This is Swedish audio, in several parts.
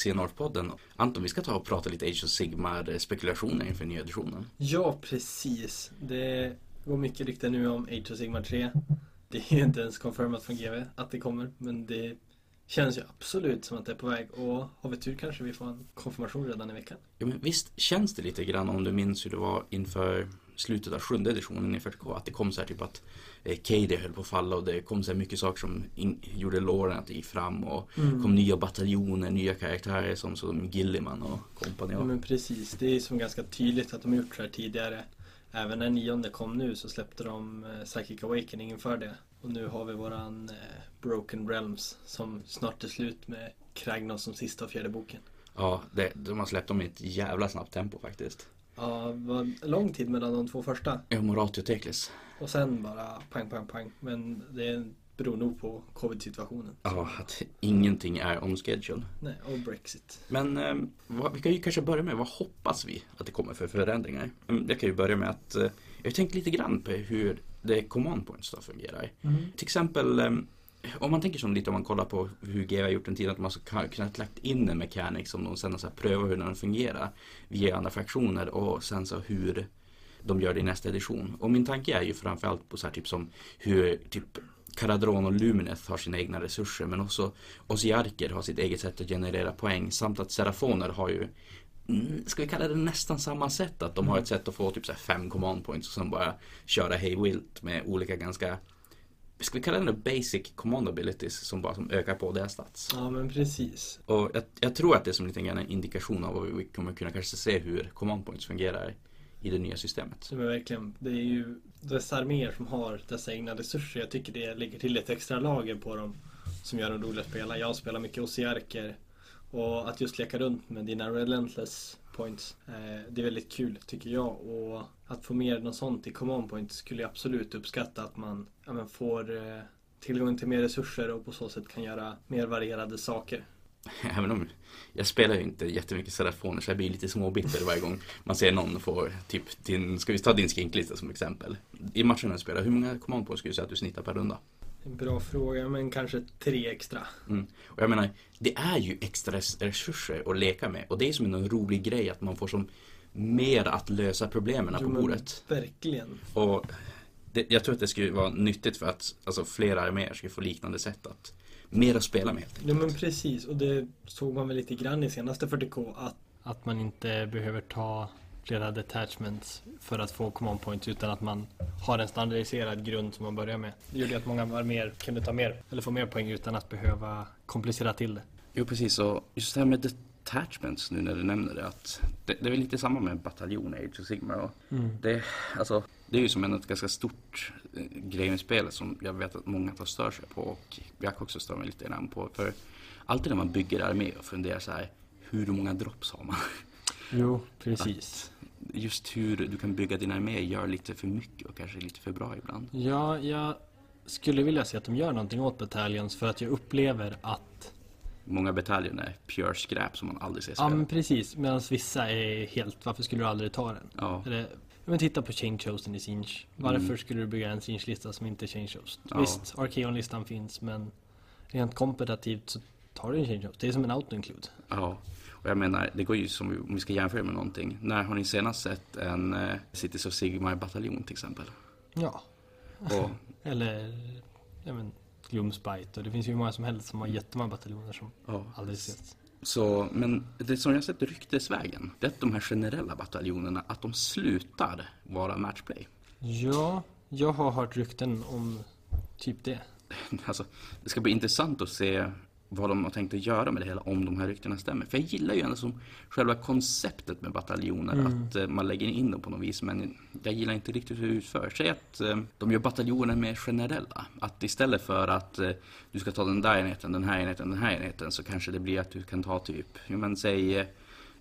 Aktienorrpodden. Anton, vi ska ta och prata lite Age of Sigmar spekulationer inför nya editionen. Ja, precis. Det går mycket rykten nu om Age of Sigmar 3. Det är ju inte ens confirmat från GV att det kommer, men det känns ju absolut som att det är på väg. Och har vi tur kanske vi får en konfirmation redan i veckan. Ja, men visst känns det lite grann om du minns hur det var inför slutet av sjunde editionen i 40K. Att det kom så här typ att eh, Katie höll på att falla och det kom så mycket saker som in, gjorde låren att det gick fram och Mm. kom nya bataljoner, nya karaktärer som, som Gilliman och kompani. Ja, men precis. Det är som ganska tydligt att de gjort så här tidigare. Även när nionde kom nu så släppte de eh, Psychic Awakening inför det. Och nu har vi våran eh, Broken Realms som snart är slut med Kragnos som sista och fjärde boken. Ja, det, de har släppt dem i ett jävla snabbt tempo faktiskt. Ja, var lång tid mellan de två första. Ja, Moratio Teklis. Och sen bara pang, pang, pang. Men det beror nog på covid-situationen. Ja, att ingenting är on schedule. Nej, och Brexit. Men eh, vad, vi kan ju kanske börja med vad hoppas vi att det kommer för förändringar? Mm, Jag kan ju börja med att eh, jag har tänkt lite grann på hur det command points då fungerar. Till exempel eh, om man tänker som lite om man kollar på hur GW har gjort en tid att man ska kunna lagt in en mekanik som de sen så här prövar hur den fungerar via andra fraktioner och sen så hur de gör det i nästa edition. Och min tanke är ju framförallt på så här typ som hur typ Caradron och Lumineth har sina egna resurser men också Osiarker har sitt eget sätt att generera poäng samt att Serafoner har ju mm, Ska vi kalla det nästan samma sätt? Att de har ett sätt att få typ så fem command points och sen bara köra hej vilt med olika ganska Ska vi kalla det basic command abilities som bara som ökar på deras stats? Ja, men precis. Och jag, jag tror att det är som lite grann en indikation av vad vi kommer kunna kanske se hur command points fungerar i det nya systemet. Men verkligen, det är ju dessa arméer som har dessa egna resurser. Jag tycker det lägger till ett extra lager på dem som gör dem roliga att spela. Jag spelar mycket Osiarker och att just leka runt med dina relentless points. Eh, det är väldigt kul tycker jag och att få mer något sånt i command points skulle jag absolut uppskatta att man ja, men får eh, tillgång till mer resurser och på så sätt kan göra mer varierade saker. Även om jag spelar ju inte jättemycket Serafoner så jag blir lite småbitter varje gång man ser någon få typ din, ska vi ta din skinklista som exempel. I matchen när du spelar, hur många command points skulle du säga att du snittar per runda? En bra fråga men kanske tre extra. Mm. Och jag menar, det är ju extra res- resurser att leka med och det är som en rolig grej att man får som mer att lösa problemen på Jo, bordet. Verkligen. Och det, jag tror att det skulle vara nyttigt för att alltså, flera arméer skulle få liknande sätt att mer att spela med Ja men precis och det såg man väl lite grann i senaste 40K att, att man inte behöver ta flera detachments för att få command points utan att man har en standardiserad grund som man börjar med. Det gjorde att många arméer kunde ta mer eller få mer poäng utan att behöva komplicera till det. Jo precis, och just det här med detachments nu när du nämner det. Att det, det är väl lite samma med bataljon Age of Sigmar. Och det, alltså, det är ju som en ganska stort eh, grej med spelet som jag vet att många tar stör sig på. Och jag också stör mig lite grann på. För alltid när man bygger armé och funderar så här. Hur många drops har man? Jo, precis. Just hur du kan bygga din armé gör lite för mycket och kanske lite för bra ibland. Ja, jag skulle vilja se att de gör någonting åt bataljones för att jag upplever att Många bataljoner är pure skräp som man aldrig ser Ja spela. men precis, medan vissa är helt, varför skulle du aldrig ta den? Ja. Eller, ja, men titta på Change Chosen i Singe. Varför Mm. skulle du bygga en Singe-lista som inte är Change Chosen? Ja. Visst, Archeon-listan finns men rent kompetitivt så tar du en Change Chosen. Det är som en auto-include. Ja, och jag menar, det går ju som om vi ska jämföra med någonting. När har ni senast sett en eh, Cities of Sigmar bataljon till exempel? Ja. Och, Eller, ja men, Gloomspite och det finns ju många som helst som har jättemånga bataljoner som ja, aldrig setts. Så, men det som jag sett ryktesvägen, det är att de här generella bataljonerna, att de slutar vara matchplay. Ja, jag har hört rykten om typ det. Alltså, det ska bli intressant att se vad de har tänkt att göra med det hela om de här ryktena stämmer. För jag gillar ju ändå som själva konceptet med bataljoner, Mm. att eh, man lägger in dem på något vis. Men jag gillar inte riktigt hur det utförs. Säg att eh, de gör bataljoner mer generella. Att istället för att eh, du ska ta den där enheten, den här enheten, den här enheten så kanske det blir att du kan ta typ, man säger,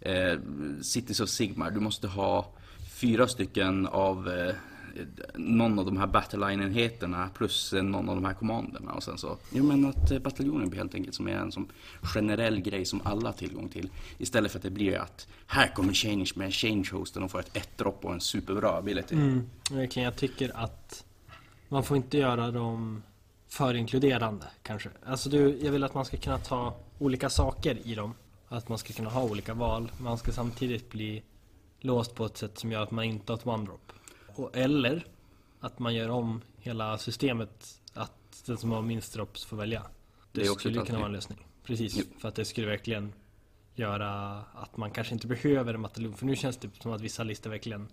eh, Cities of Sigmar. Du måste ha fyra stycken av någon av de här battleline-enheterna plus eh, någon av de här kommanderna och sen så. Jo men att eh, bataljonen blir helt enkelt som är en som generell grej som alla har tillgång till. Istället för att det blir att här kommer change med change hosten och får ett ett dropp och en superbra ability. Mm, verkligen. Jag tycker att man får inte göra dem för inkluderande kanske. Alltså du, jag vill att man ska kunna ta olika saker i dem. Att man ska kunna ha olika val. Man ska samtidigt bli låst på ett sätt som gör att man inte har ett one-drop. Och, eller att man gör om hela systemet att den som har minst drops får välja. Det, Det är också skulle kunna vara en lösning. Precis, Jo. för att det skulle verkligen göra att man kanske inte behöver en bataljon. För nu känns det som att vissa listor verkligen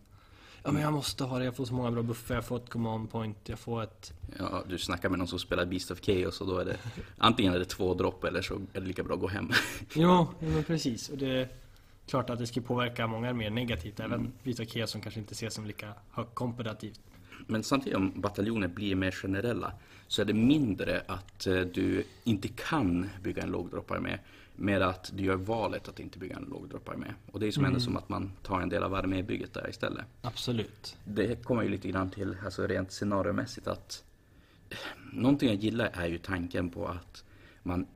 Ja men jag måste ha det, jag får så många bra buffer, jag får ett command point, jag får ett Ja, du snackar med någon som spelar Beast of Chaos och då är det antingen är det två dropp eller så är det lika bra att gå hem. Ja, men precis. Och det klart att det ska påverka många mer negativt. Även Mm. vissa Ikea som kanske inte ses som lika högt kompetitivt. Men samtidigt om bataljoner blir mer generella så är det mindre att eh, du inte kan bygga en lågdropparmé med att du gör valet att inte bygga en lågdropparmé. Och det är som ändå som att man tar en del av armébygget där istället. Absolut. Det kommer ju lite grann till, alltså rent scenariomässigt att eh, Någonting jag gillar är ju tanken på att man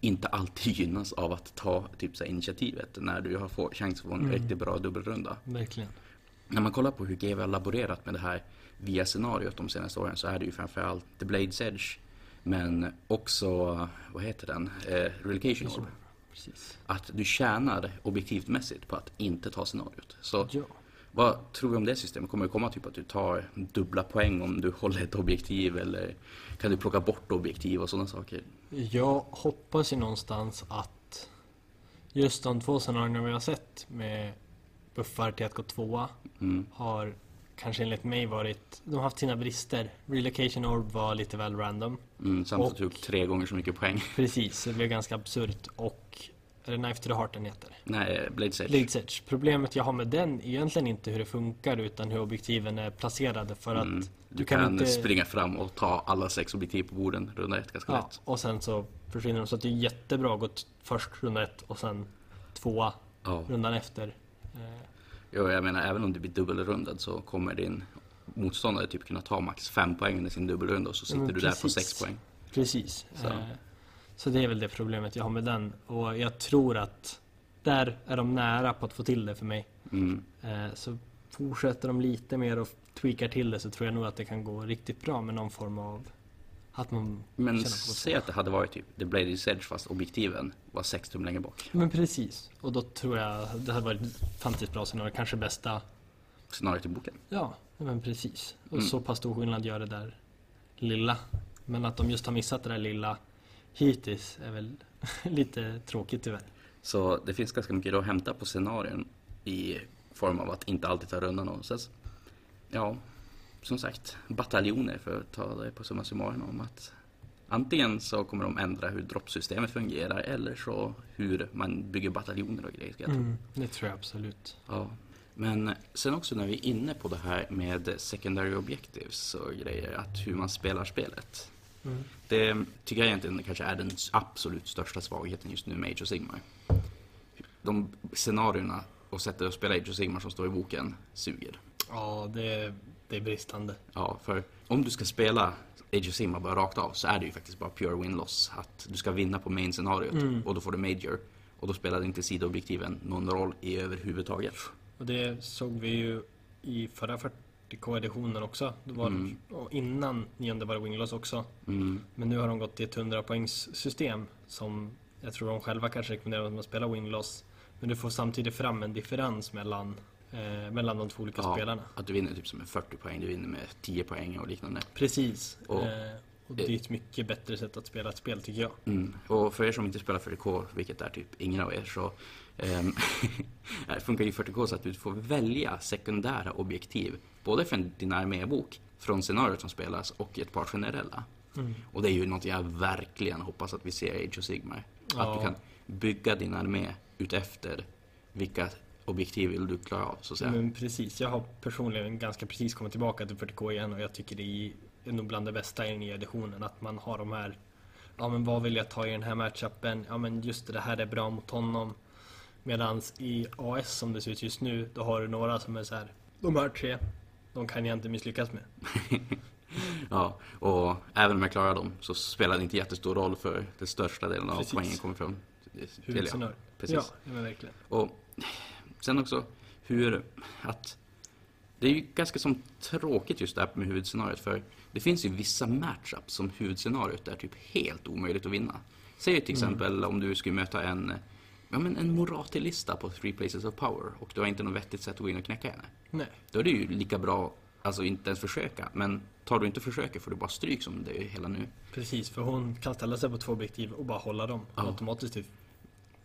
inte alltid gynnas av att ta typ så här, initiativet när du har få, chans att få en Mm. riktigt bra dubbelrunda. Verkligen. När man kollar på hur GW har laborerat med det här via scenariot de senaste åren så är det ju framförallt The Blade's Edge men också, vad heter den, eh, Relocation Orb. Precis. Att du tjänar objektivmässigt på att inte ta scenariot. Så Ja. vad tror du om det systemet? Kommer det komma typ att du tar dubbla poäng om du håller ett objektiv eller kan du plocka bort objektiv och sådana saker? Jag hoppas ju någonstans att just de två scenarierna vi har sett med buffar till att gå tvåa Mm. har kanske enligt mig varit, de har haft sina brister. Relocation Orb var lite väl random. Mm, samt att Och- du tog tre gånger så mycket poäng. Precis, det blev ganska absurt och det Knife to the Heart den heter? Nej, Blade's Edge. Blades Edge. Problemet jag har med den är egentligen inte hur det funkar utan hur objektiven är placerade för att Mm. Du, du kan, kan inte- springa fram och ta alla sex objektiv på borden runda ett ganska ja, lätt. och sen så försvinner de så att det är jättebra att gå först runda ett och sen tvåa Ja. rundan efter. Eh, Jo, jag menar även om du blir dubbelrundad så kommer din motståndare typ kunna ta max fem poäng under sin dubbelrunda och så Ja, sitter men du där på sex poäng. Precis. Så. Så det är väl det problemet jag har med den och jag tror att där är de nära på att få till det för mig. Mm. Eh, Så fortsätter de lite mer och tweakar till det så tror jag nog att det kan gå riktigt bra med någon form av att man Men säg att det hade varit typ The Blade's Edge fast objektiven var sex tum längre bak. Men precis. Och då tror jag det hade varit fantastiskt bra scenario. Kanske bästa. Scenariot i boken. Ja, men precis. Och Mm. så pass stor skillnad gör det där lilla. Men att de just har missat det där lilla hittills är väl lite tråkigt tyvärr. Så det finns ganska mycket att hämta på scenarion i form av att inte alltid ta rundan sen, Ja, som sagt, bataljoner för att ta det på summa summarum om att antingen så kommer de ändra hur droppsystemet fungerar eller så hur man bygger bataljoner och grejer. Mm, det tror jag absolut. Ja. Men sen också när vi är inne på det här med secondary objectives och grejer, att hur man spelar spelet. Mm. Det tycker jag egentligen kanske är den absolut största svagheten just nu med Age of Sigmar. De scenarierna och sättet att spela Age of Sigmar som står i boken suger. Ja, det, det är bristande. Ja, för om du ska spela Age of Sigmar bara rakt av så är det ju faktiskt bara pure win-loss. Att du ska vinna på main-scenariot Mm. och då får du major. Och då spelar inte sidoobjektiven någon roll i överhuvudtaget. Och det såg vi ju i förra 40K-editionen också. Det var Mm. och innan nionde var det Wingloss också. Mm. Men nu har de gått till ett 100 poängs system som jag tror de själva kanske rekommenderar att man spelar Wingloss. Men du får samtidigt fram en differens mellan, eh, mellan de två olika Ja, spelarna. att du vinner typ som med 40 poäng, du vinner med 10 poäng och liknande. Precis. Och- eh, och det är ett mycket bättre sätt att spela ett spel tycker jag. Mm. Och för er som inte spelar 40K, vilket är typ ingen av er, så ehm, det funkar ju 40K så att du får välja sekundära objektiv. Både från din armébok, från scenariot som spelas och ett par generella. Mm. Och det är ju något jag verkligen hoppas att vi ser i Age of Sigmar. Ja. Att du kan bygga din armé utefter vilka objektiv vill du klara av, så att säga. Men precis, jag har personligen ganska precis kommit tillbaka till 40K igen och jag tycker det är nog bland det bästa i den nya editionen att man har de här Ja men vad vill jag ta i den här matchupen? Ja men just det, här är bra mot honom. Medans i AS som det ser ut just nu, då har du några som är så här. De här tre, de kan jag inte misslyckas med. Ja, och även om jag klarar dem så spelar det inte jättestor roll för den största delen av Precis. poängen kommer från eller ja, Huvudscenario. precis. Ja, men verkligen. Och sen också hur att det är ju ganska som tråkigt just det här med huvudscenariot för det finns ju vissa matchups som huvudscenariot är typ helt omöjligt att vinna. Säg till exempel om du skulle möta en ja, men en Morati-lista på Three Places of Power och du har inte något vettigt sätt att gå in och knäcka henne. Nej. Då är det ju lika bra, alltså inte ens försöka, men tar du inte försöker får du bara stryk som det är hela nu. Precis, för hon kan ställa sig på två objektiv och bara hålla dem Ja. automatiskt i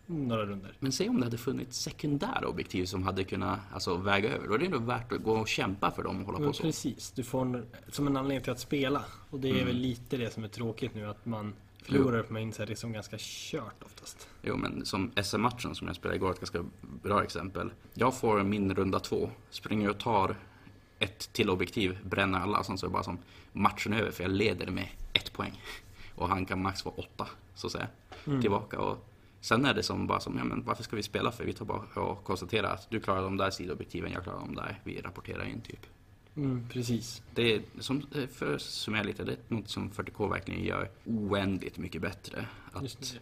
några runder. Men säg om det hade funnits sekundära objektiv som hade kunnat alltså, väga över. Då är det ändå värt att gå och kämpa för dem och hålla Men på så. precis, du får en, som en anledning till att spela. Och det är Mm. väl lite det som är tråkigt nu, att man förlorar på main set är som ganska kört oftast. Jo, men som SM-matchen som jag spelade igår, ett ganska bra exempel. Jag får min runda två, springer och tar ett till objektiv, bränner alla, sen så är det bara som matchen är över för jag leder med ett poäng. Och han kan max få åtta, så att säga, Mm. tillbaka. Och sen är det som bara som, ja men varför ska vi spela för? Vi tar bara och konstaterar att du klarar de där sidoobjektiven, jag klarar de där. Vi rapporterar in typ. Mm, precis. Det är, som, för att summera lite, det är något som 40K verkligen gör oändligt mycket bättre. Att,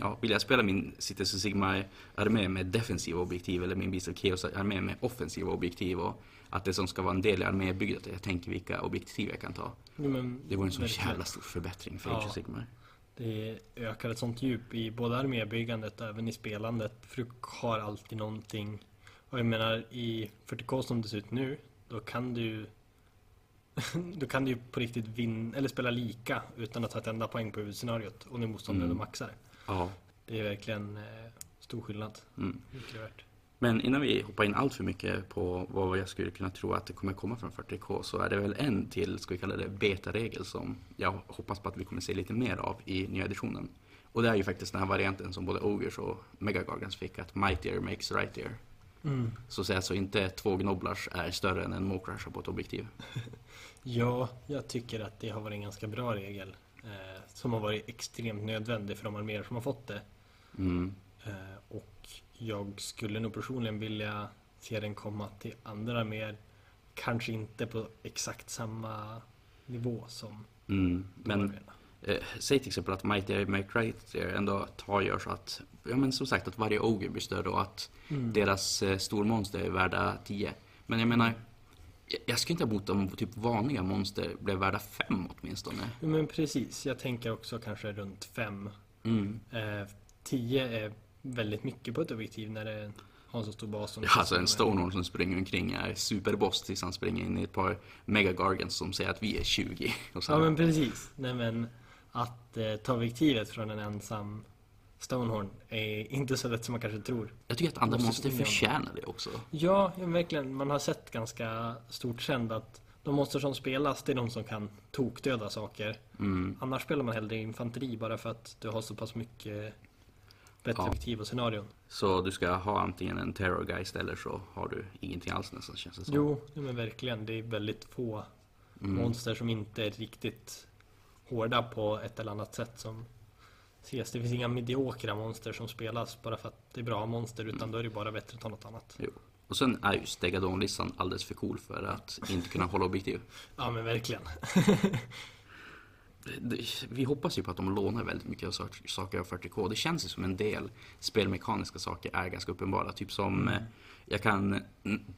ja, vill jag spela min Cities of Sigma-armé med defensiva objektiv eller min Beast of Chaos-armé med offensiva objektiv och att det som ska vara en del i armébygget, jag tänker vilka objektiv jag kan ta. Men Det vore en sån jävla stor förbättring för Ja. Sigmar. Det ökar ett sånt djup i både armébyggandet och även i spelandet. För du har alltid någonting. Och jag menar i 40K som det ser ut nu, då kan du då kan du ju på riktigt vinna, eller spela lika utan att ta ett enda poäng på huvudscenariot. Och nu motståndaren Mm. maxar. Ja. Det är verkligen eh, stor skillnad. Mm. Men innan vi hoppar in allt för mycket på vad jag skulle kunna tro att det kommer komma från 40K så är det väl en till, ska vi kalla det, beta-regel som jag hoppas på att vi kommer se lite mer av i nya editionen. Och det är ju faktiskt den här varianten som både Ogres och Megagargans fick, att Mightier makes rightier. Mm. Så att säga så inte två Gnoblars är större än en Mokrasha på ett objektiv. Ja, jag tycker att det har varit en ganska bra regel. Eh, som har varit extremt nödvändig för de arméer som har fått det. Mm. Eh, och jag skulle nog personligen vilja se den komma till andra arméer. Kanske inte på exakt samma nivå som Mm. Men arméerna. Eh, säg till exempel att Mightier make rightier ändå tar gör så att, ja men som sagt att varje Ogre blir större och att Mm. deras eh, stormonster är värda 10. Men jag menar, jag, jag skulle inte ha bott om typ vanliga monster blev värda 5 åtminstone. Men precis, jag tänker också kanske runt fem. Mm. Eh, är väldigt mycket på ett objektiv när det har en så stor bas. som Ja, alltså en Stonehorn som springer omkring är superboss tills han springer in i ett par Megagargans som säger att vi är 20. Och så Ja men precis. Nej men att eh, ta objektivet från en ensam Stonehorn är inte så lätt som man kanske tror. Jag tycker att andra monster förtjänar det också. Ja, verkligen. Man har sett ganska stort trend att de monster som spelas, det är de som kan tokdöda saker. Mm. Annars spelar man hellre infanteri bara för att du har så pass mycket bättre Ja. objektiv och scenarion. Så du ska ha antingen en Terrorgeist eller så har du ingenting alls nästan känns det som. Jo, men verkligen. Det är väldigt få Mm. monster som inte är riktigt hårda på ett eller annat sätt som ses. Det finns inga mediokra monster som spelas bara för att det är bra monster utan då är det bara bättre att ta något annat. Jo. Och sen är ju Stegadon-listan alldeles för cool för att inte kunna hålla objektiv. Ja men verkligen. Vi hoppas ju på att de lånar väldigt mycket av sak- saker av 40K. Det känns ju som en del spelmekaniska saker är ganska uppenbara. Typ som eh, jag kan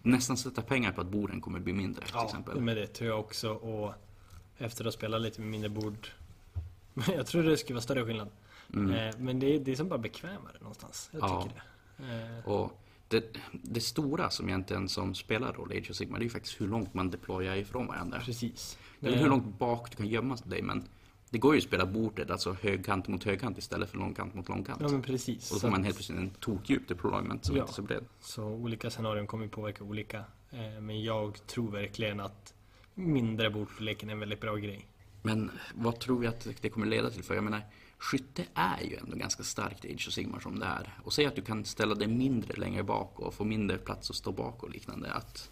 nästan sätta pengar på att borden kommer bli mindre till Ja, exempel. men det tror jag också och efter att spela lite med mindre bord jag tror det skulle vara större skillnad. Mm. Eh, Men det är, det är som bara bekvämare någonstans. Jag Ja. tycker det. Eh, Och det, det stora som egentligen som spelar roll i Age of Sigmar det är ju faktiskt hur långt man deployar ifrån varandra. Precis. Eller hur långt bak du kan gömma dig men det går ju att spela bordet, alltså högkant mot högkant istället för långkant mot långkant. Ja men precis. och då får man helt plötsligt en tokdjup deployment som Ja. inte är så bred. Så olika scenarion kommer påverka olika. Eh, Men jag tror verkligen att mindre bordstorleken är en väldigt bra grej. Men vad tror vi att det kommer leda till? För jag menar, skytte är ju ändå ganska starkt i Age of Sigmar som det är. Och säg att du kan ställa dig mindre längre bak och få mindre plats att stå bak och liknande. Att,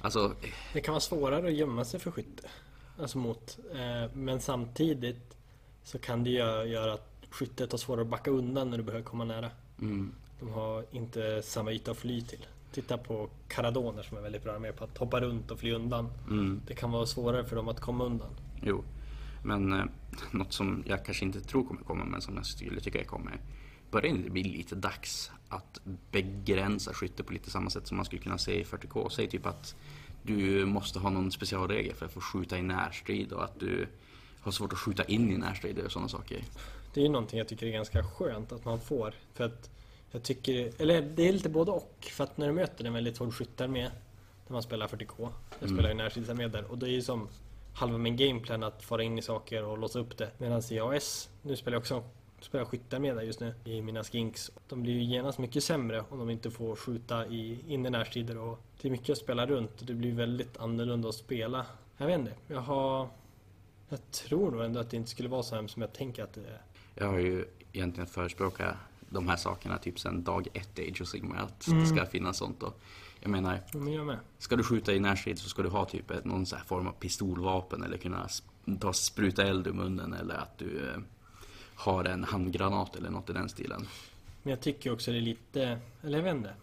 alltså, Det kan vara svårare att gömma sig för skytte. Alltså mot. eh, Men samtidigt så kan det göra att skyttet har svårare att backa undan när du behöver komma nära. mm, De har inte samma yta att fly till. Titta på karadoner som är väldigt bra med på att hoppa runt och fly undan. mm, Det kan vara svårare för dem att komma undan. jo. Men eh, något som jag kanske inte tror kommer komma men som jag skulle tycka kommer. Börjar det bli lite dags att begränsa skytte på lite samma sätt som man skulle kunna se i 40K? Säg typ att du måste ha någon specialregel för att få skjuta i närstrid och att du har svårt att skjuta in i närstrid och sådana saker. Det är ju någonting jag tycker är ganska skönt att man får. För att Jag tycker, eller det är lite både och. För att när du möter en väldigt hård skyttarmé där man spelar 40K. Jag Mm. spelar ju närstridsarmé där och det är ju som halva min gameplan att fara in i saker och låsa upp det. Medan i AS, nu spelar jag också spelar skyttarmé där just nu i mina skinks. De blir ju genast mycket sämre om de inte får skjuta i in i närstrider och det är mycket att spela runt och det blir väldigt annorlunda att spela. Jag vet inte, jag har... Jag tror nog ändå att det inte skulle vara så hemskt som jag tänker att det är. Jag har ju egentligen förespråkat de här sakerna typ sedan dag ett i Age of Sigmar. Att Mm. det ska finnas sånt. Och jag menar, jag ska du skjuta i närstrid så ska du ha typ ett, någon form av pistolvapen eller kunna ta spruta eld ur munnen eller att du eh, har en handgranat eller något i den stilen. Men jag tycker också det är lite, eller jag vet inte.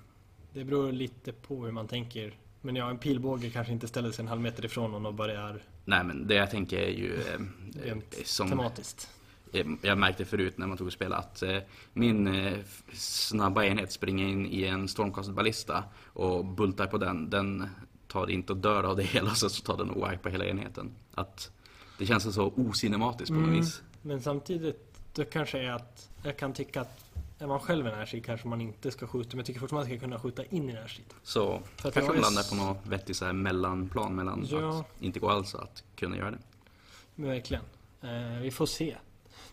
Det beror lite på hur man tänker. Men ja, en pilbåge kanske inte ställer sig en halv meter ifrån någon och börjar Nej men det jag tänker är ju eh, eh, som tematiskt. Eh, jag märkte förut när man tog och spelade att eh, min eh, snabba enhet springer in i en stormkastballista och bultar på den. Den tar inte och dör av det hela så, tar den och på hela enheten. Att det känns så ocinematiskt på något Mm. vis. Men samtidigt, det kanske är att jag kan tycka att är man själv en närstrid kanske man inte ska skjuta. Men jag tycker fortfarande man ska kunna skjuta in i närstrid. Så För att kanske man landar på något vettigt så här mellanplan mellan Ja. att inte gå alls och att kunna göra det. Men verkligen. Eh, vi får se.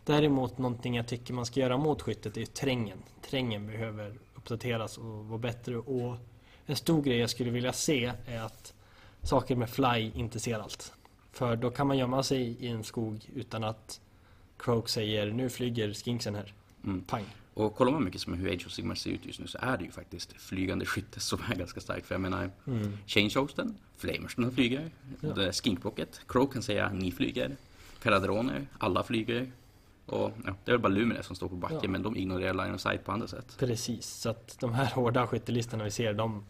Däremot någonting jag tycker man ska göra mot skyttet är ju terrängen. Terrängen behöver uppdateras och vara bättre. Och en stor grej jag skulle vilja se är att saker med fly inte ser allt. För då kan man gömma sig i en skog utan att Croak säger nu flyger skinksen här. Mm. Pang. Och kollar man mycket som hur Age of Sigmar ser ut just nu så är det ju faktiskt flygande skytte som är ganska starkt. För jag menar, Mm. Changehosten, Flamersen flyger, Ja. Skinkblocket, Crow kan säga ni flyger, Peradroner, alla flyger. Och ja, det är väl bara Lumine som står på backen Ja. men de ignorerar line of sight på andra sätt. Precis, så att de här hårda skyttelistorna vi ser de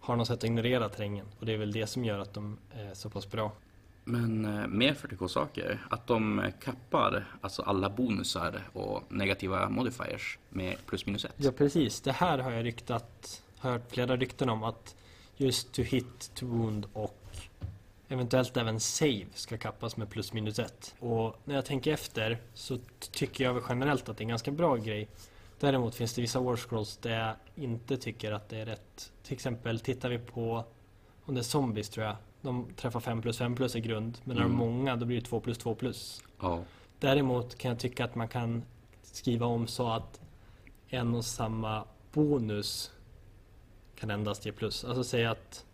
har något sätt att ignorera terrängen. Och det är väl det som gör att de är så pass bra. Men eh, mer 40k-saker, att de kappar alltså alla bonusar och negativa modifiers med plus minus ett. Ja precis, det här har jag ryktat, hört flera rykten om att just to hit, to wound och eventuellt även save ska kappas med plus minus ett. Och när jag tänker efter så tycker jag väl generellt att det är en ganska bra grej. Däremot finns det vissa war scrolls där jag inte tycker att det är rätt. Till exempel tittar vi på om det är zombies tror jag. De träffar 5 plus 5 plus i grund. Men när de är Mm. många då blir det 2 plus 2 plus. Ja, Däremot kan jag tycka att man kan skriva om så att en och samma bonus kan endast ge plus. Alltså säga att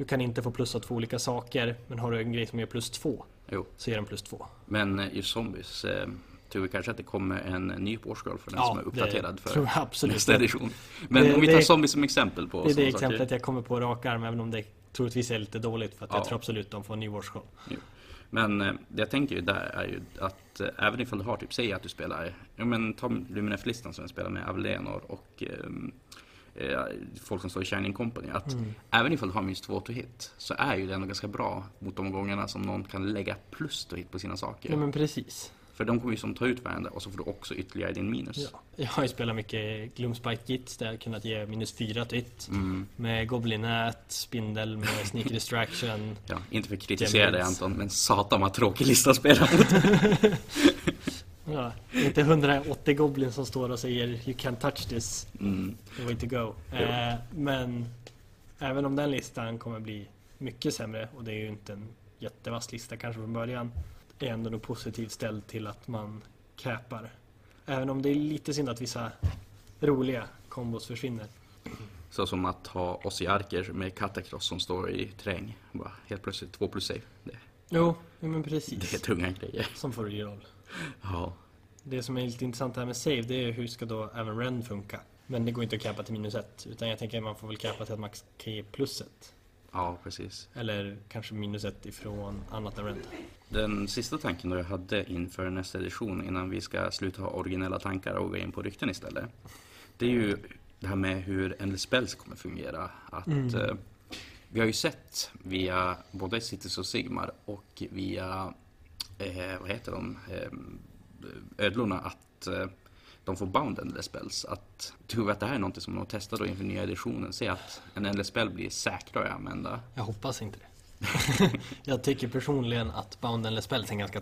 du kan inte få plus av två olika saker men har du en grej som ger plus två jo. så ger den plus två. Men eh, just zombies, eh, tror vi kanske att det kommer en ny Warscroll för den Ja, som är uppdaterad det för jag absolut. nästa edition. Men Det- om vi tar det- zombies som exempel på Det är det exemplet saker. jag kommer på rak arm även om det troligtvis är lite dåligt för att jag Ja. tror absolut de får en ny Warscroll. Men eh, det jag tänker ju där är ju att eh, även ifall du har typ, säg att du spelar, ja men ta Luminef-listan som jag spelar med Avellenor och ehm, eh, folk som står i Shining Company. Att Mm. även ifall du har minst två to hit så är ju det ändå ganska bra mot de gångerna som någon kan lägga plus to hit på sina saker. Ja men precis. För de kommer ju som ta ut varandra och så får du också ytterligare din minus. Ja. Jag har ju spelat mycket Gloomspike Gits där jag kunnat ge minus fyra till hit. Mm, Med Goblinät, Spindel med Sneaky Distraction. ja, inte för att kritisera dig. Anton, men satan vad tråkig lista att spela mot. Ja, inte 180 Goblin som står och säger You can't touch this, Mm, the way to go. Eh, men även om den listan kommer bli mycket sämre och det är ju inte en jättevass lista kanske från början. Är ändå nog positivt ställd till att man capar. Även om det är lite synd att vissa roliga kombos försvinner. så som att ha oss i arker med Catacross som står i. Bara helt plötsligt två plus save. Det, Jo, ja, men det är precis. tunga grejer. Som får roll. Ja. Det som är lite intressant här med save det är hur ska då även Ren funka? Men det går inte att cappa till minus ett utan jag tänker att man får väl cappa till att max ge plus ett. Ja, precis. Eller kanske minus ett ifrån annat än Ren. Den sista tanken då jag hade inför nästa edition innan vi ska sluta ha originella tankar och gå in på rykten istället. Det är ju det här med hur en spells kommer fungera. Att, Mm. eh, vi har ju sett via både Cities och Sigmar och via, eh, vad heter de, eh, ödlorna att eh, de får bound endless spells. Att, tror vi att det här är något som de testar då inför nya editionen? Se att en endless spell blir säkrare att använda. Jag hoppas inte det. jag tycker personligen att Bound eller Spells är ganska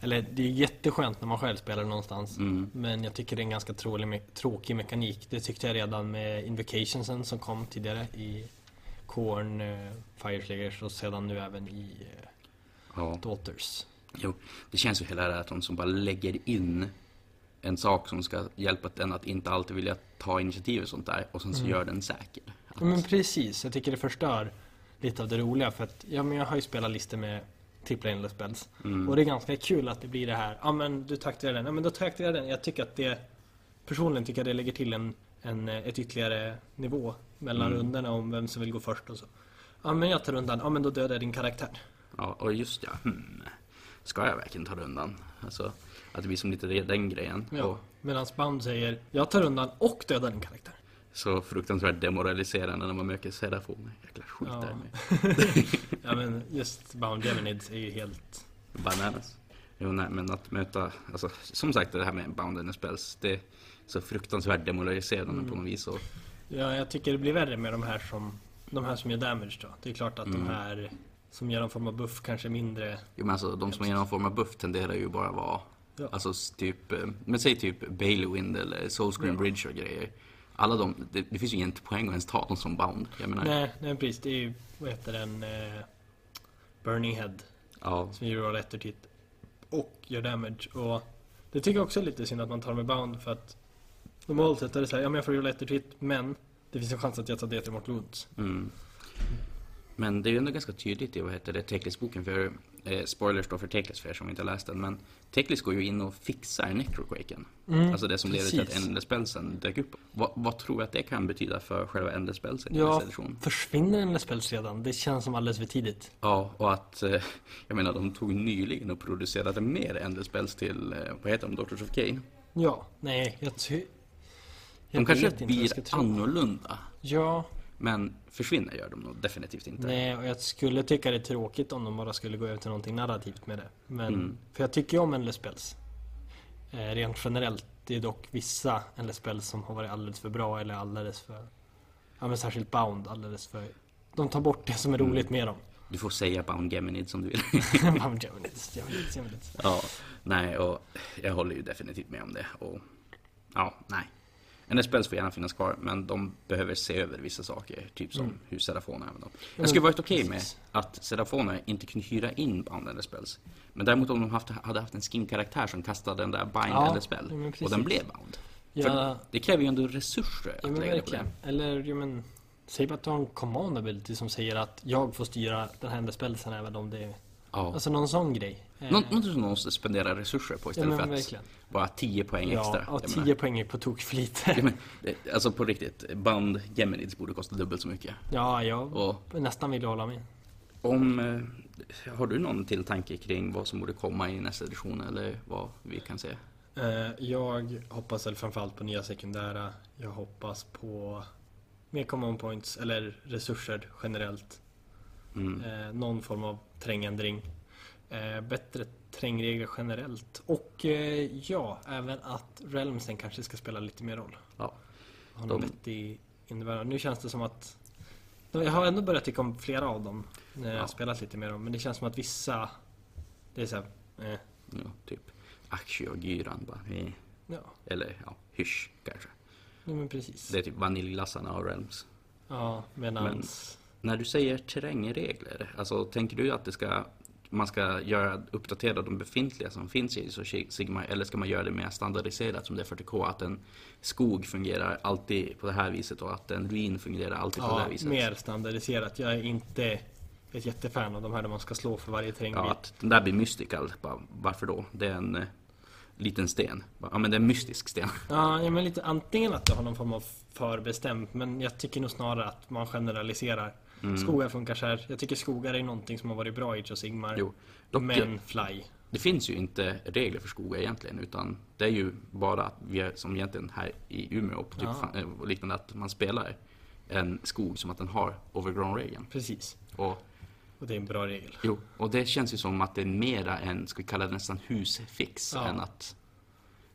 Eller det är jätteskönt när man själv spelar någonstans. Mm. Men jag tycker det är en ganska trålig, me- tråkig mekanik. Det tyckte jag redan med Invocationsen som kom tidigare i Korn, eh, Fireslayers och sedan nu även i eh, Ja. Daughters. Jo, det känns ju hela det här att de som bara lägger in en sak som ska hjälpa den att inte alltid vilja ta initiativ och sånt där och sen så Mm. gör den säker. Att, men precis, jag tycker det förstör lite av det roliga för att ja, men jag har ju spelat listor med trippla endless spells. mm, Och det är ganska kul att det blir det här, ja men du taktiserar den, ja men då taktiserar jag den. Jag tycker att det, personligen tycker jag det lägger till en, en, ett ytterligare nivå mellan Mm. rundorna om vem som vill gå först och så. Ja men jag tar rundan, ja men då dödar jag din karaktär. ja, och just ja, hmm, ska jag verkligen ta rundan? Alltså, att det blir som lite den grejen. Ja. Och Medan Bound säger, jag tar rundan och dödar din karaktär. så fruktansvärt demoraliserande när man möter Serafon. Jäkla skit Ja. där. Ja men just Bound Geminids är ju helt... Bananas. Jo, nej, men att möta, alltså, som sagt det här med Bound and Spells, det är så fruktansvärt demoraliserande Mm. på något vis. Och, Ja, jag tycker det blir värre med de här som, de här som gör damage då. Det är klart att Mm. de här som gör någon form av buff kanske mindre... jo, men alltså, de som har någon form av buff tenderar ju bara vara, Ja. alltså typ, eh, men säg typ Balewind eller Soulscreen Ja. Bridge och grejer. Alla de, det, det finns ju ingen poäng att ens ta dem som Bound. Jag menar, Nej, nej precis. Det är ju, vad heter den? Eh, Burning Head. ja, Som gör rätt titt och gör damage. Och det tycker jag också är lite synd att man tar med Bound för att normalt sett är det så här, ja men jag får rulla ett titt men det finns en chans att jag tar det mot Wounds. Mm. Men det är ju ändå ganska tydligt i vad heter det, Teklis-boken för eh, spoilers då för Teklis för er som inte har läst den. Men Teklis går ju in och fixar Necroquaken. Mm, Alltså det som leder till att precis. Endless Spellsen dök upp. Vad, vad tror du att det kan betyda för själva Endless Spellsen i Ja. nästa edition? Försvinner en spels redan? Det känns som alldeles för tidigt. Ja, och att, eh, jag menar de tog nyligen och producerade mer Endless Spells till, eh, vad heter de, Daughters of Cain? Ja, nej, jag ty- De kanske blir annorlunda. Ja, Men försvinner gör de nog definitivt inte. nej, och jag skulle tycka det är tråkigt om de bara skulle gå över till någonting narrativt med det. Men, Mm. för jag tycker ju om Endless Spells. Eh, rent generellt. Det är dock vissa Endless Spells som har varit alldeles för bra eller alldeles för... Ja men särskilt Bound alldeles för... De tar bort det som är Mm. roligt med dem. Du får säga Bound Geminid som du vill. Bound Geminids, Geminids, Geminids. Ja, nej, och jag håller ju definitivt med om det. Och ja, nej. NSPLs får gärna finnas kvar, men de behöver se över vissa saker. Typ som Mm. hur Serafon använder dem. Jag skulle varit okej med precis. att Serafona inte kunde hyra in eller Spells. Men däremot om de haft, hade haft en skin-karaktär som kastade den där Bind Ja, men och den blev Bound. Ja, För det kräver ju ändå resurser ja att lägga på verkligen. Eller, ja men... Säg bara att du har en command ability som säger att jag får styra den här spelsen även om det är... Ja. Alltså någon sån grej. Eh, Nå- Något som någon måste spendera resurser på ja istället men för att verkligen. bara 10 poäng Ja, extra. ja Jag 10 menar- poäng är på tok för lite. Ja, men, det- alltså på riktigt, Bound Geminids borde kosta dubbelt så mycket. Ja, jag Och nästan vill hålla med. Om, eh, har du någon till tanke kring vad som borde komma i nästa edition eller vad vi kan se? Eh, Jag hoppas väl framförallt på nya sekundära. Jag hoppas på mer common points eller resurser generellt. Mm. Eh, Någon form av trängändring. Eh, Bättre trängregler generellt. Och eh, ja, även att Realmsen kanske ska spela lite mer roll. Ja. Ha De- vettig innebörd. Nu känns det som att jag har ändå börjat tycka om flera av dem när jag Ja. spelat lite mer dem. Men det känns som att vissa det är så här, eh, Ja, typ Aktie och Gyran bara, eh. ja, Eller ja, hysch kanske. nej, men precis. Det är typ vaniljglassarna och Realms. Ja, medans... När du säger terrängregler, alltså tänker du att det ska man ska göra, uppdatera de befintliga som finns i of Sigma eller ska man göra det mer standardiserat som det är 40K? Att en skog fungerar alltid på det här viset och att en ruin fungerar alltid på det Ja, här viset? mer standardiserat. Jag är inte ett jättefan av de här där man ska slå för varje terrängbit. Ja, att den där blir mystical. Varför då? Det är en eh, liten sten. Ja, men det är en mystisk sten. Ja, ja, men lite antingen att du har någon form av förbestämt, men jag tycker nog snarare att man generaliserar. Mm. Skogar funkar så här. Jag tycker skogar är någonting som har varit bra i Age of Sigmar. Jo, dock, men fly. det finns ju inte regler för skogar egentligen. Utan det är ju bara att vi är, som egentligen här i Umeå på typ Ja. eh, och liknande att man spelar en skog som att den har overgrown-regeln. Precis. Och, Och det är en bra regel. jo, och det känns ju som att det är mera en, ska vi kalla det nästan husfix Ja. än att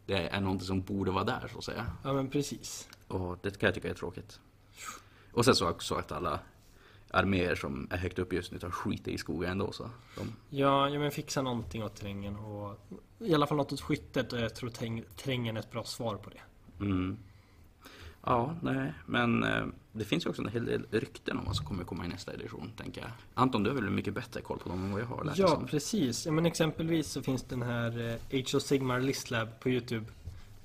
det är någonting som borde vara där så att säga. Ja, men precis. Och det kan jag tycka är tråkigt. Och sen så också att alla arméer som är högt upp just nu tar skit i skogen ändå så. De, Ja, ja men fixa någonting åt terrängen och i alla fall något åt skyttet och jag tror terräng- terrängen är ett bra svar på det. mm. Ja, nej, men eh, det finns ju också en hel del rykten om vad som kommer komma i nästa edition, tänker jag. Anton, du har väl mycket bättre koll på dem än vad jag har lärt Ja, precis. Ja, men exempelvis så finns den här eh, Age of Sigmar Listlab på Youtube.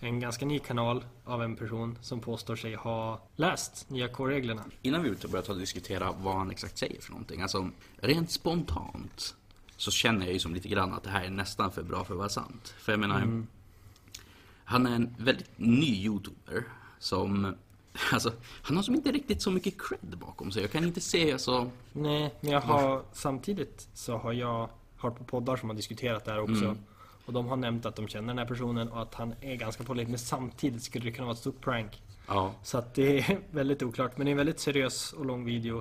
En ganska ny kanal av en person som påstår sig ha läst nya core-reglerna. Innan vi börjar diskutera vad han exakt säger för någonting, alltså rent spontant så känner jag ju som lite grann att det här är nästan för bra för att vara sant. För jag menar, han är en väldigt ny youtuber som, alltså, han har som inte riktigt så mycket cred bakom sig. Jag kan inte se alltså, Nej, men jag har samtidigt så har jag hört på poddar som har diskuterat det här också. Mm. Och de har nämnt att de känner den här personen och att han är ganska pålitlig. Men samtidigt skulle det kunna vara ett stort prank. ja, Så att det är väldigt oklart. Men det är en väldigt seriös och lång video.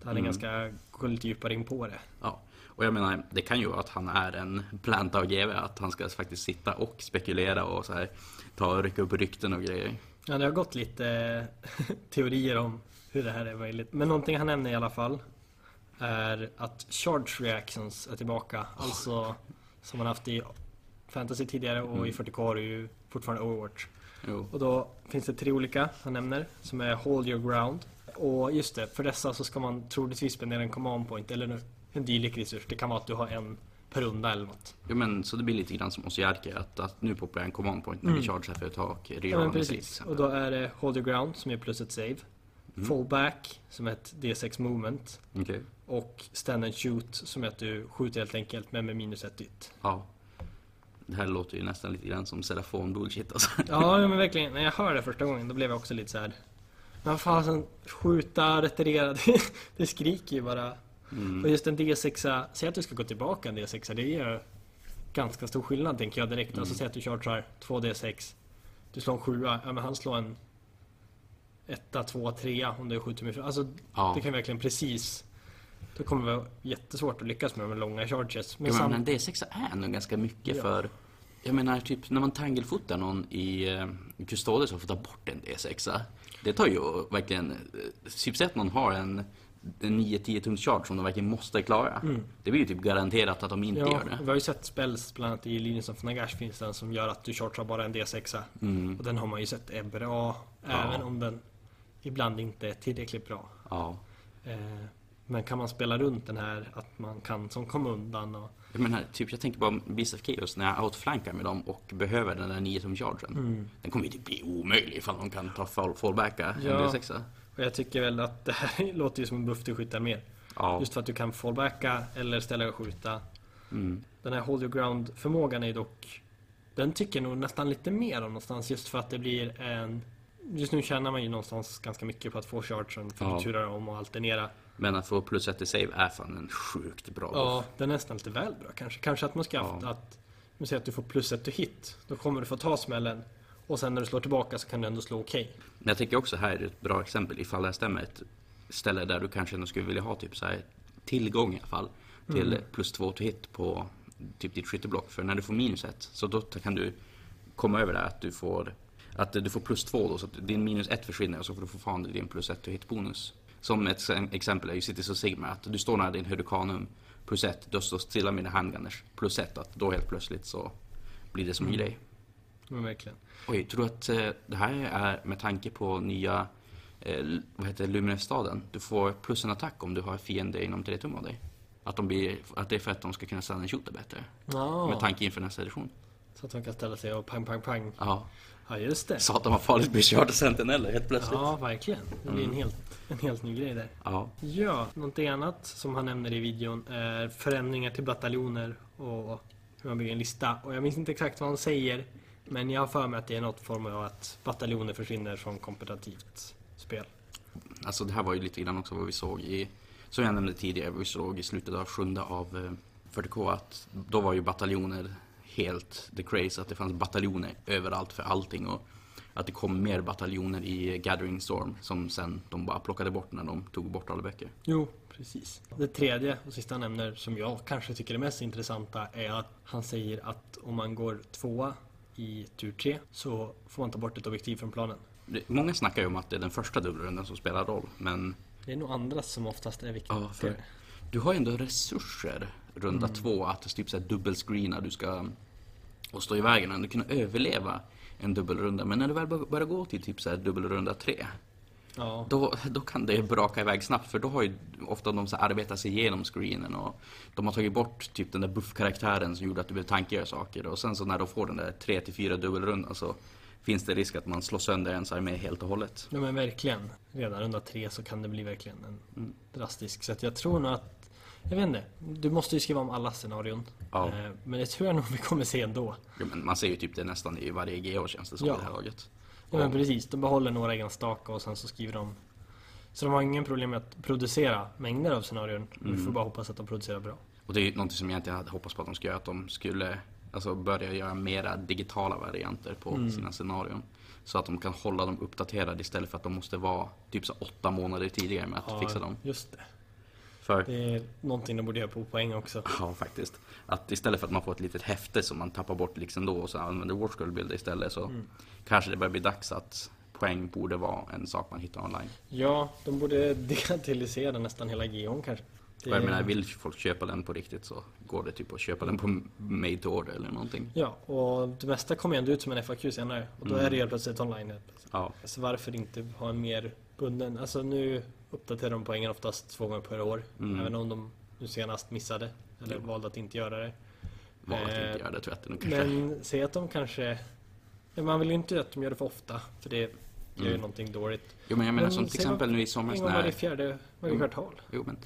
Där han Mm. ganska, går lite djupare in på det. ja. Och jag menar, det kan ju vara att han är en planta av GV, att han ska faktiskt sitta och spekulera och så här ta och rycka upp rykten och grejer. Ja, det har gått lite teorier om hur det här är möjligt. Men någonting han nämner i alla fall är att charge reactions är tillbaka. Alltså som man haft i fantasy tidigare och i 40K har du ju fortfarande Overwatch. Jo. Och då finns det tre olika han nämner som är Hold your ground. Och just det, för dessa så ska man troligtvis spendera en command point eller en- dylik resurs. Det kan vara att du har en per runda eller något. Jo men så det blir lite grann som Osiarke att, att nu poppar en command point när vi chargear för ett tak. Mm. Ja men precis. Och då är det Hold your ground som är plus ett save. Fallback som är ett D6 movement. Okej. Och stand and shoot som är att du skjuter helt enkelt men med minus ett dytt. Ja. Det här låter ju nästan lite grann som Serafon bullshit alltså. Ja men verkligen. När jag hörde det första gången då blev jag också lite så här. Men fasen, skjuta, retirera. Det, det skriker ju bara. Mm. Och just en D6, säg att du ska gå tillbaka en D6, det gör ganska stor skillnad tänker jag direkt. Alltså säg att du chargear 2 D6. Du slår en 7, ja men han slår en 1, 2, 3 om du skjuter med Alltså Ja. det kan verkligen precis Då kommer det vara jättesvårt att lyckas med de långa charges. Men Men, sam- men D6 är ändå ganska mycket Ja. för jag menar typ när man tangelfotar någon i eh, Custodes och får ta bort en D6 Det tar ju verkligen, eh, typ säg att någon har en, en 9-10 tums charge som de verkligen måste klara. Det blir ju typ garanterat att de inte Ja, gör det. vi har ju sett spells, bland annat i Linus of Nagash finns den som gör att du chargear bara en D6. Mm. Och den har man ju sett är bra, även om den ibland inte är tillräckligt bra. Ja. Eh, men kan man spela runt den här, att man kan som komma undan och... Jag menar, typ jag tänker bara Beast of Chaos när jag outflankar med dem och behöver den där 9 tums chargen. Den kommer ju typ bli omöjlig ifall de kan ta fall, fallbacka en Ja. D6. Och jag tycker väl att det här låter ju som en buff till skyttarmér. Ja. Just för att du kan fallbacka eller ställa dig och skjuta. Mm. Den här hold your ground förmågan är dock Den tycker jag nog nästan lite mer om någonstans just för att det blir en Just nu tjänar man ju någonstans ganska mycket på att få chargen för Ja. att turar om och alternera. Men att få plus ett i save är fan en sjukt bra Ja, buff. den är nästan lite väl bra kanske. Kanske att man ska haft Ja. att Nu säger att du får plus ett till hit. Då kommer du få ta smällen. Och sen när du slår tillbaka så kan du ändå slå okej. Men jag tycker också här är ett bra exempel ifall det här stämmer. Ett ställe där du kanske ändå skulle vilja ha typ så här tillgång i alla fall. Till Mm. plus två till hit på typ ditt skytteblock. För när du får minus ett så då kan du komma över det att du får att du får plus två då så att din minus ett försvinner och så får du fortfarande din plus ett till hit bonus. Som ett ex- exempel är ju Cities of Sigma att du står nära din Hurricanum plus ett, du står stilla med dina handgunners plus ett att då helt plötsligt så blir det som en grej. Men verkligen. Oj, tror du att eh, det här är med tanke på nya eh, vad heter det, Luminous-staden? Du får plus en attack om du har fiender inom 3 tum av dig. Att, de blir, att det är för att de ska kunna stanna en shooter bättre. Ja, Med tanke inför nästa edition. så att man kan ställa sig och pang, pang, pang. Ja. Ja, just det. Satan vad farligt blir körda sentineller helt plötsligt. Ja, verkligen. Det blir en helt, en helt ny grej där. Ja. Ja, någonting annat som han nämner i videon är förändringar till bataljoner och hur man bygger en lista. Och jag minns inte exakt vad han säger. Men jag har för mig att det är något form av att bataljoner försvinner från kompetitivt spel. Alltså det här var ju lite grann också vad vi såg i, som jag nämnde tidigare, vad vi såg i slutet av sjunde av eh, 40K att då var ju bataljoner helt the craze, att det fanns bataljoner överallt för allting och att det kom mer bataljoner i Gathering Storm som sen de bara plockade bort när de tog bort alla böcker. Jo, precis. Det tredje och sista han nämner som jag kanske tycker är mest intressanta är att han säger att om man går tvåa i tur tre så får man ta bort ett objektiv från planen. Många snackar ju om att det är den första dubbelrundan som spelar roll, men Det är nog andra som oftast är viktigare. Ja, för du har ju ändå resurser runda Mm. två att typ dubbelscreena, du ska och stå i vägen och ändå kunna överleva en dubbelrunda. Men när du väl bör- börjar gå till typ såhär dubbelrunda tre, Ja. då, då kan det braka iväg snabbt för då har ju ofta de så här arbetat sig igenom screenen och de har tagit bort typ den där buff-karaktären som gjorde att du blev tankigare saker och sen så när de får den där 3 till 4 dubbelrundan så finns det risk att man slår sönder ens armé helt och hållet. Ja men verkligen. Redan runda tre så kan det bli verkligen en Mm. drastisk. Så att jag tror nog att jag vet inte. Du måste ju skriva om alla scenarion. Ja. Eh, Men det tror jag nog vi kommer se ändå. Jo, men man ser ju typ det nästan i varje GH känns det som Ja. i det här laget. Ja men precis. De behåller några enstaka och sen så skriver de. Så de har ingen problem med att producera mängder av scenarion. Vi Mm. får bara hoppas att de producerar bra. Och det är ju någonting som jag egentligen hade hoppats på att de skulle göra, att de skulle alltså, börja göra mera digitala varianter på Mm. sina scenarion. Så att de kan hålla dem uppdaterade istället för att de måste vara typ så åtta månader tidigare med att fixa dem. just det. För, Det är någonting de borde göra på poäng också. ja faktiskt. Att istället för att man får ett litet häfte som man tappar bort liksom då och så använder Warskull-bilder istället så Mm. kanske det börjar bli dags att poäng borde vara en sak man hittar online. Ja, de borde digitalisera nästan hela GHn kanske. Det- jag menar, vill folk köpa den på riktigt så går det typ att köpa den på made to order eller någonting. Ja, och det mesta kommer ju ändå ut som en FAQ senare. Och då Mm. är det helt plötsligt online. helt plötsligt. Ja, Så varför inte ha en mer bunden... Alltså nu uppdaterar de poängen oftast två gånger per år. Mm. Även om de nu senast missade. Eller Jo. valde att inte göra det. var att Eh, inte göra det nog kanske Men säg att de kanske... Man vill ju inte att de gör det för ofta. För det gör ju Mm. någonting dåligt. Jo men jag menar Men som till exempel nu i somras gång varje när... fjärde, varje Mm. kvartal. Jo men,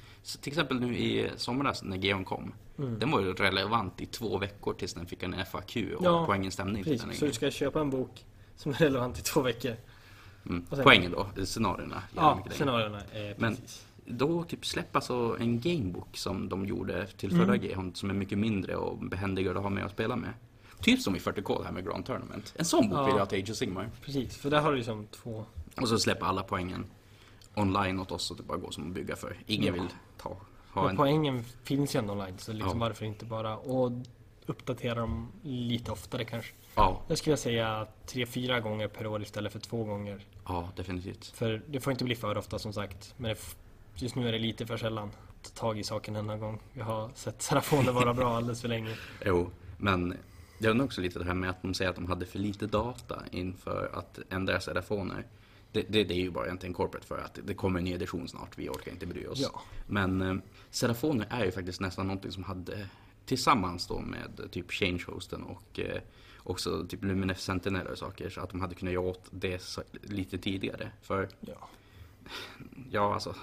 till exempel nu i somras när Geon kom. Mm. Den var ju relevant i två veckor tills den fick en FAQ och Ja, poängen stämde inte Precis, så du ska köpa en bok som är relevant i två veckor. Mm. sen- Poängen då, scenarierna. Ja, scenarierna. Eh, Men-. Då typ släppa alltså en gamebook som de gjorde till förra Mm. Geon som är mycket mindre och behändigare att ha med och spela med. Typ som i 40K det här med Grand Tournament. En sån bok Ja. vill jag ha till Age of Sigmar. Precis, för där har du liksom två... Och så släppa alla poängen online åt oss så det bara går som att bygga för. Ingen Ja. vill ta, ha Men en... poängen finns ju ändå online, så liksom Ja. varför inte bara... Och uppdatera dem lite oftare kanske. Ja, Jag skulle säga tre, fyra gånger per år istället för två gånger. ja definitivt. För det får inte bli för ofta som sagt. Men just nu är det lite för sällan. Ta tag i saken denna gång. Jag har sett Serafoner vara bra alldeles för länge. Jo, men är nog också lite det här med att de säger att de hade för lite data inför att ändra telefoner. Det, det, det är ju bara egentligen corporate för att det kommer en ny edition snart, vi orkar inte bry oss. Ja. Men eh, Serafoner är ju faktiskt nästan någonting som hade tillsammans då med eh, typ Change-hosten och eh, också typ Luminef Sentinel och saker så att de hade kunnat göra åt det så, lite tidigare. För Ja. ja, alltså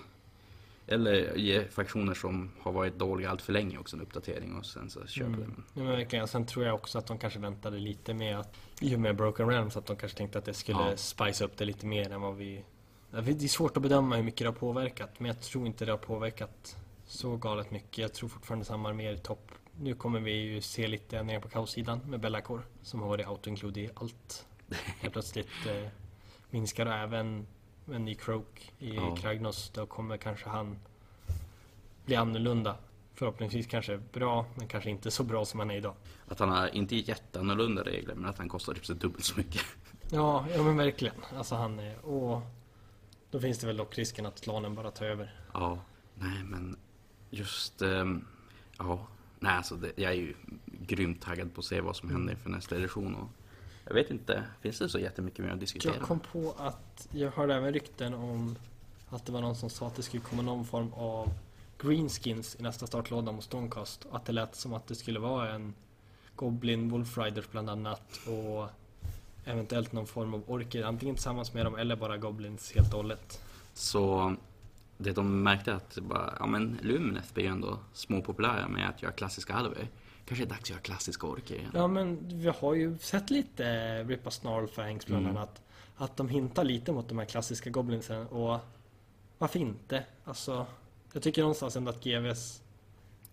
eller ge fraktioner som har varit dåliga allt för länge också en uppdatering och sen så köper Mm. de. Ja, men verkligen. Sen tror jag också att de kanske väntade lite med att i och med Broken Realms att de kanske tänkte att det skulle Ja. spice upp det lite mer än vad vi... Det är svårt att bedöma hur mycket det har påverkat men jag tror inte det har påverkat så galet mycket. Jag tror fortfarande samma arméer i topp. Nu kommer vi ju se lite ändringar på kaossidan med Bellacore som har varit auto-include i allt. Helt plötsligt eh, minskar och även en ny Croak i Ja. Kragnos. Då kommer kanske han bli annorlunda. Förhoppningsvis kanske bra, men kanske inte så bra som han är idag. Att han har inte jätteannorlunda regler men att han kostar typ så dubbelt så mycket. Ja, ja men verkligen. Alltså han är... Och då finns det väl dock risken att klanen bara tar över. Ja, nej men just ehm, ja, nej alltså det, jag är ju grymt taggad på att se vad som händer för nästa edition och jag vet inte, finns det så jättemycket mer att diskutera? Jag kom på att jag hörde även rykten om att det var någon som sa att det skulle komma någon form av greenskins i nästa startlåda mot Stonecast. Att det lät som att det skulle vara en Goblin Wolf Riders bland annat och eventuellt någon form av orker. Antingen tillsammans med dem eller bara Goblins helt och hållet. Så det de märkte att bara, ja men Lumineth blir ju ändå småpopulära med att göra klassiska alver. Kanske är det dags att göra klassiska orker igen. Ja men vi har ju sett lite Rippa Snarlfangs bland Mm. annat. Att de hintar lite mot de här klassiska Goblinsen och varför inte? Alltså, jag tycker någonstans ändå att GVs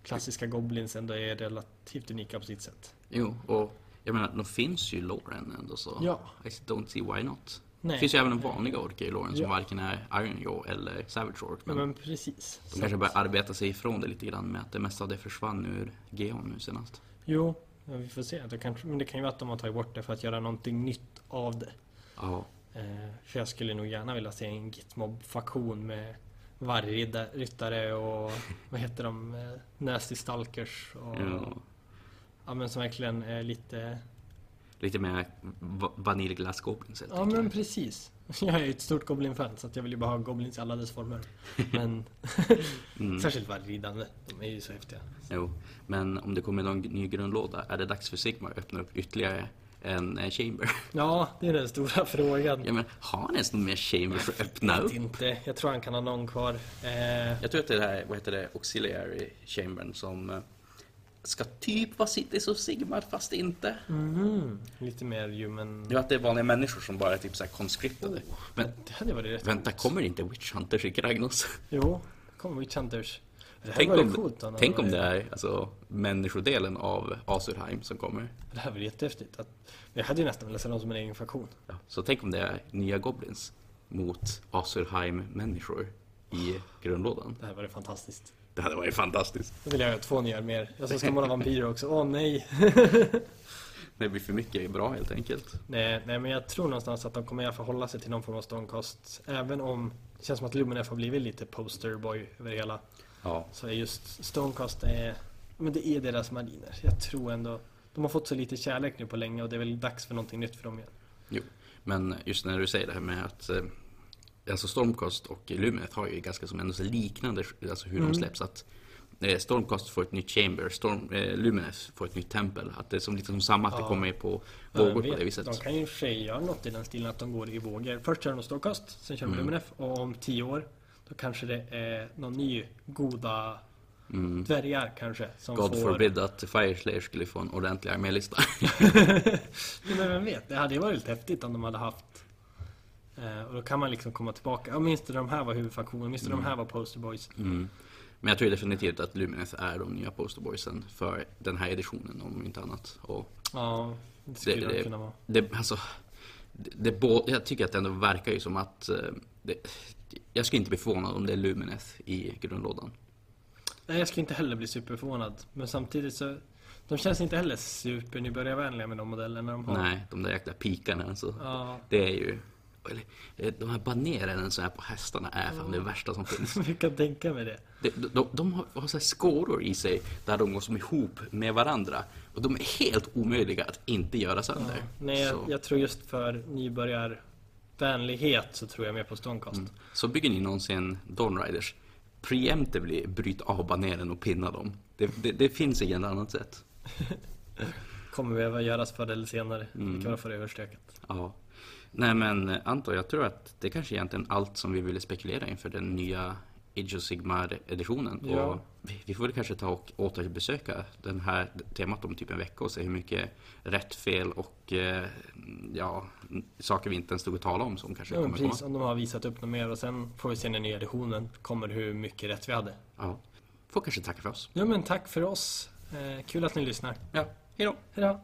klassiska Goblins ändå är relativt unika på sitt sätt. Jo, och jag menar, de finns ju i Loren ändå så Ja. I don't see why not. Nej. Det finns ju även en vanliga orker i Loren som Ja. varken är Iron Jaw eller Savage. Ja, Men men precis. de kanske börjar arbeta sig ifrån det lite grann med att det mesta av det försvann ur Geon nu senast. Jo, ja, vi får se. Det kan, men det kan ju vara att de har tagit bort det för att göra någonting nytt av det. Ja, Eh, för jag skulle nog gärna vilja se en Gitmob-faktion med vargryttare och vad heter de? Eh, Nasty Stalkers och Ja. ja men som verkligen är lite Lite mer va- vaniljglass goblins helt Ja enkelt. men precis. Jag är ju ett stort Goblin-fan så jag vill ju bara ha Goblins i alla dess former. Men Mm. särskilt vargridande. De är ju så häftiga. Jo, men om det kommer någon ny grundlåda, är det dags för Sigmar att öppna upp ytterligare en eh, chamber? Ja, det är den stora frågan. Ja men har han ens någon mer chambers att öppna upp? vet inte. Jag tror han kan ha någon kvar. Eh, Jag tror att det är det här, vad heter det, auxiliary chambern som eh, ska typ vara Cities och Sigmar fast inte. mhm. Lite mer human... Det är att det är vanliga människor som bara är typ såhär conscriptade. Men Det hade varit rätt vänta, coolt. kommer inte Witch Hunters i Kragnos? Jo, kommer Witch Hunters. Det här Tänk var om, coolt. han tänk om det är alltså, människodelen av Asurheim som kommer. Det här var jättehäftigt. Att... Jag hade ju nästan velat se dem som en egen faktion. Ja, så tänk om det är nya Goblins mot Asurheim-människor i grundlådan. Det här var det fantastiskt. Det hade varit fantastiskt. Då vill jag ha två nya mer. Jag ska måla vampyrer också. Åh nej! Det blir för mycket bra helt enkelt. nej! Nej men jag tror någonstans att de kommer i alla fall hålla sig till någon form av Stonecost. Även om det känns som att Luminef har blivit lite posterboy över det hela. Ja, Så är just Stonecost är, men det är deras mariner. Jag tror ändå de har fått så lite kärlek nu på länge och det är väl dags för någonting nytt för dem igen. men just när du säger det här med att eh, Alltså Stormcast och Luminet har ju ganska som ändå så liknande, alltså hur Mm. de släpps. Att eh, Stormcast får ett nytt chamber, Storm, eh, Luminet får ett nytt tempel. Att det är som lite som samma, att det Ja. kommer på vågor på vet? det viset. De kan ju för sig göra något i den stilen att de går i vågor. Först kör de Stonecost, sen kör de Mm. Luminef och om tio år då kanske det är någon ny goda Mm. dvärgar kanske som God får... forbid att Fireslayer skulle få en ordentlig armélista. Men vem vet, det hade ju varit lite häftigt om de hade haft och då kan man liksom komma tillbaka. Ja, minns du de här var huvudfaktionen? Minns du de här var posterboys? Mm. Men jag tror definitivt att Lumineth är de nya posterboysen för den här editionen om inte annat. Och Ja, det skulle Det- det, det- kunna vara. det, alltså, det, det, jag tycker att det ändå verkar ju som att eh, jag skulle inte bli förvånad om det är Lumineth i grundlådan. Nej, jag skulle inte heller bli superförvånad. Men samtidigt så de känns inte heller supernybörjarvänliga med de modellerna de har. Nej, de där jäkla pikarna alltså. Ja, Det är ju... eller, eh, De här banererna som är på hästarna är fan det värsta som finns. jag kan tänka mig det. De, de, de har, har så skåror i sig där de går som ihop med varandra. Och de är helt omöjliga att inte göra sönder. Ja. Nej, jag, jag tror just för nybörjarvänlighet så tror jag mer på Stonecost. mm. så bygger ni någonsin Dawn Riders, preemptively bryt av baneren och pinna dem. Det, det, det finns inget annat sätt. Kommer behöva göras förr eller senare. Mm. Det kan vara för överstökat. Ja. Nej men eh, Anton, jag tror att det kanske egentligen allt som vi ville spekulera inför den nya Age of Sigmar-editionen. Ja. Och vi, vi får väl kanske ta och återbesöka den här temat om typ en vecka och se hur mycket rätt, fel och eh, ja, saker vi inte ens stod och talade om som kanske Ja, kommer komma. precis, om de har visat upp något mer och sen får vi se när den nya editionen kommer hur mycket rätt vi hade. Ja. Får kanske tacka för oss. Ja men tack för oss. Eh, kul att ni lyssnar. Ja, hejdå! Hejdå!